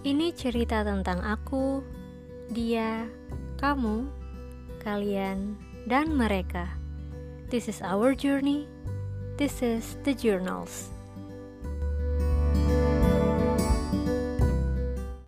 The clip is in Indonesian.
Ini cerita tentang aku, dia, kamu, kalian, dan mereka. This is our journey. This is the journals.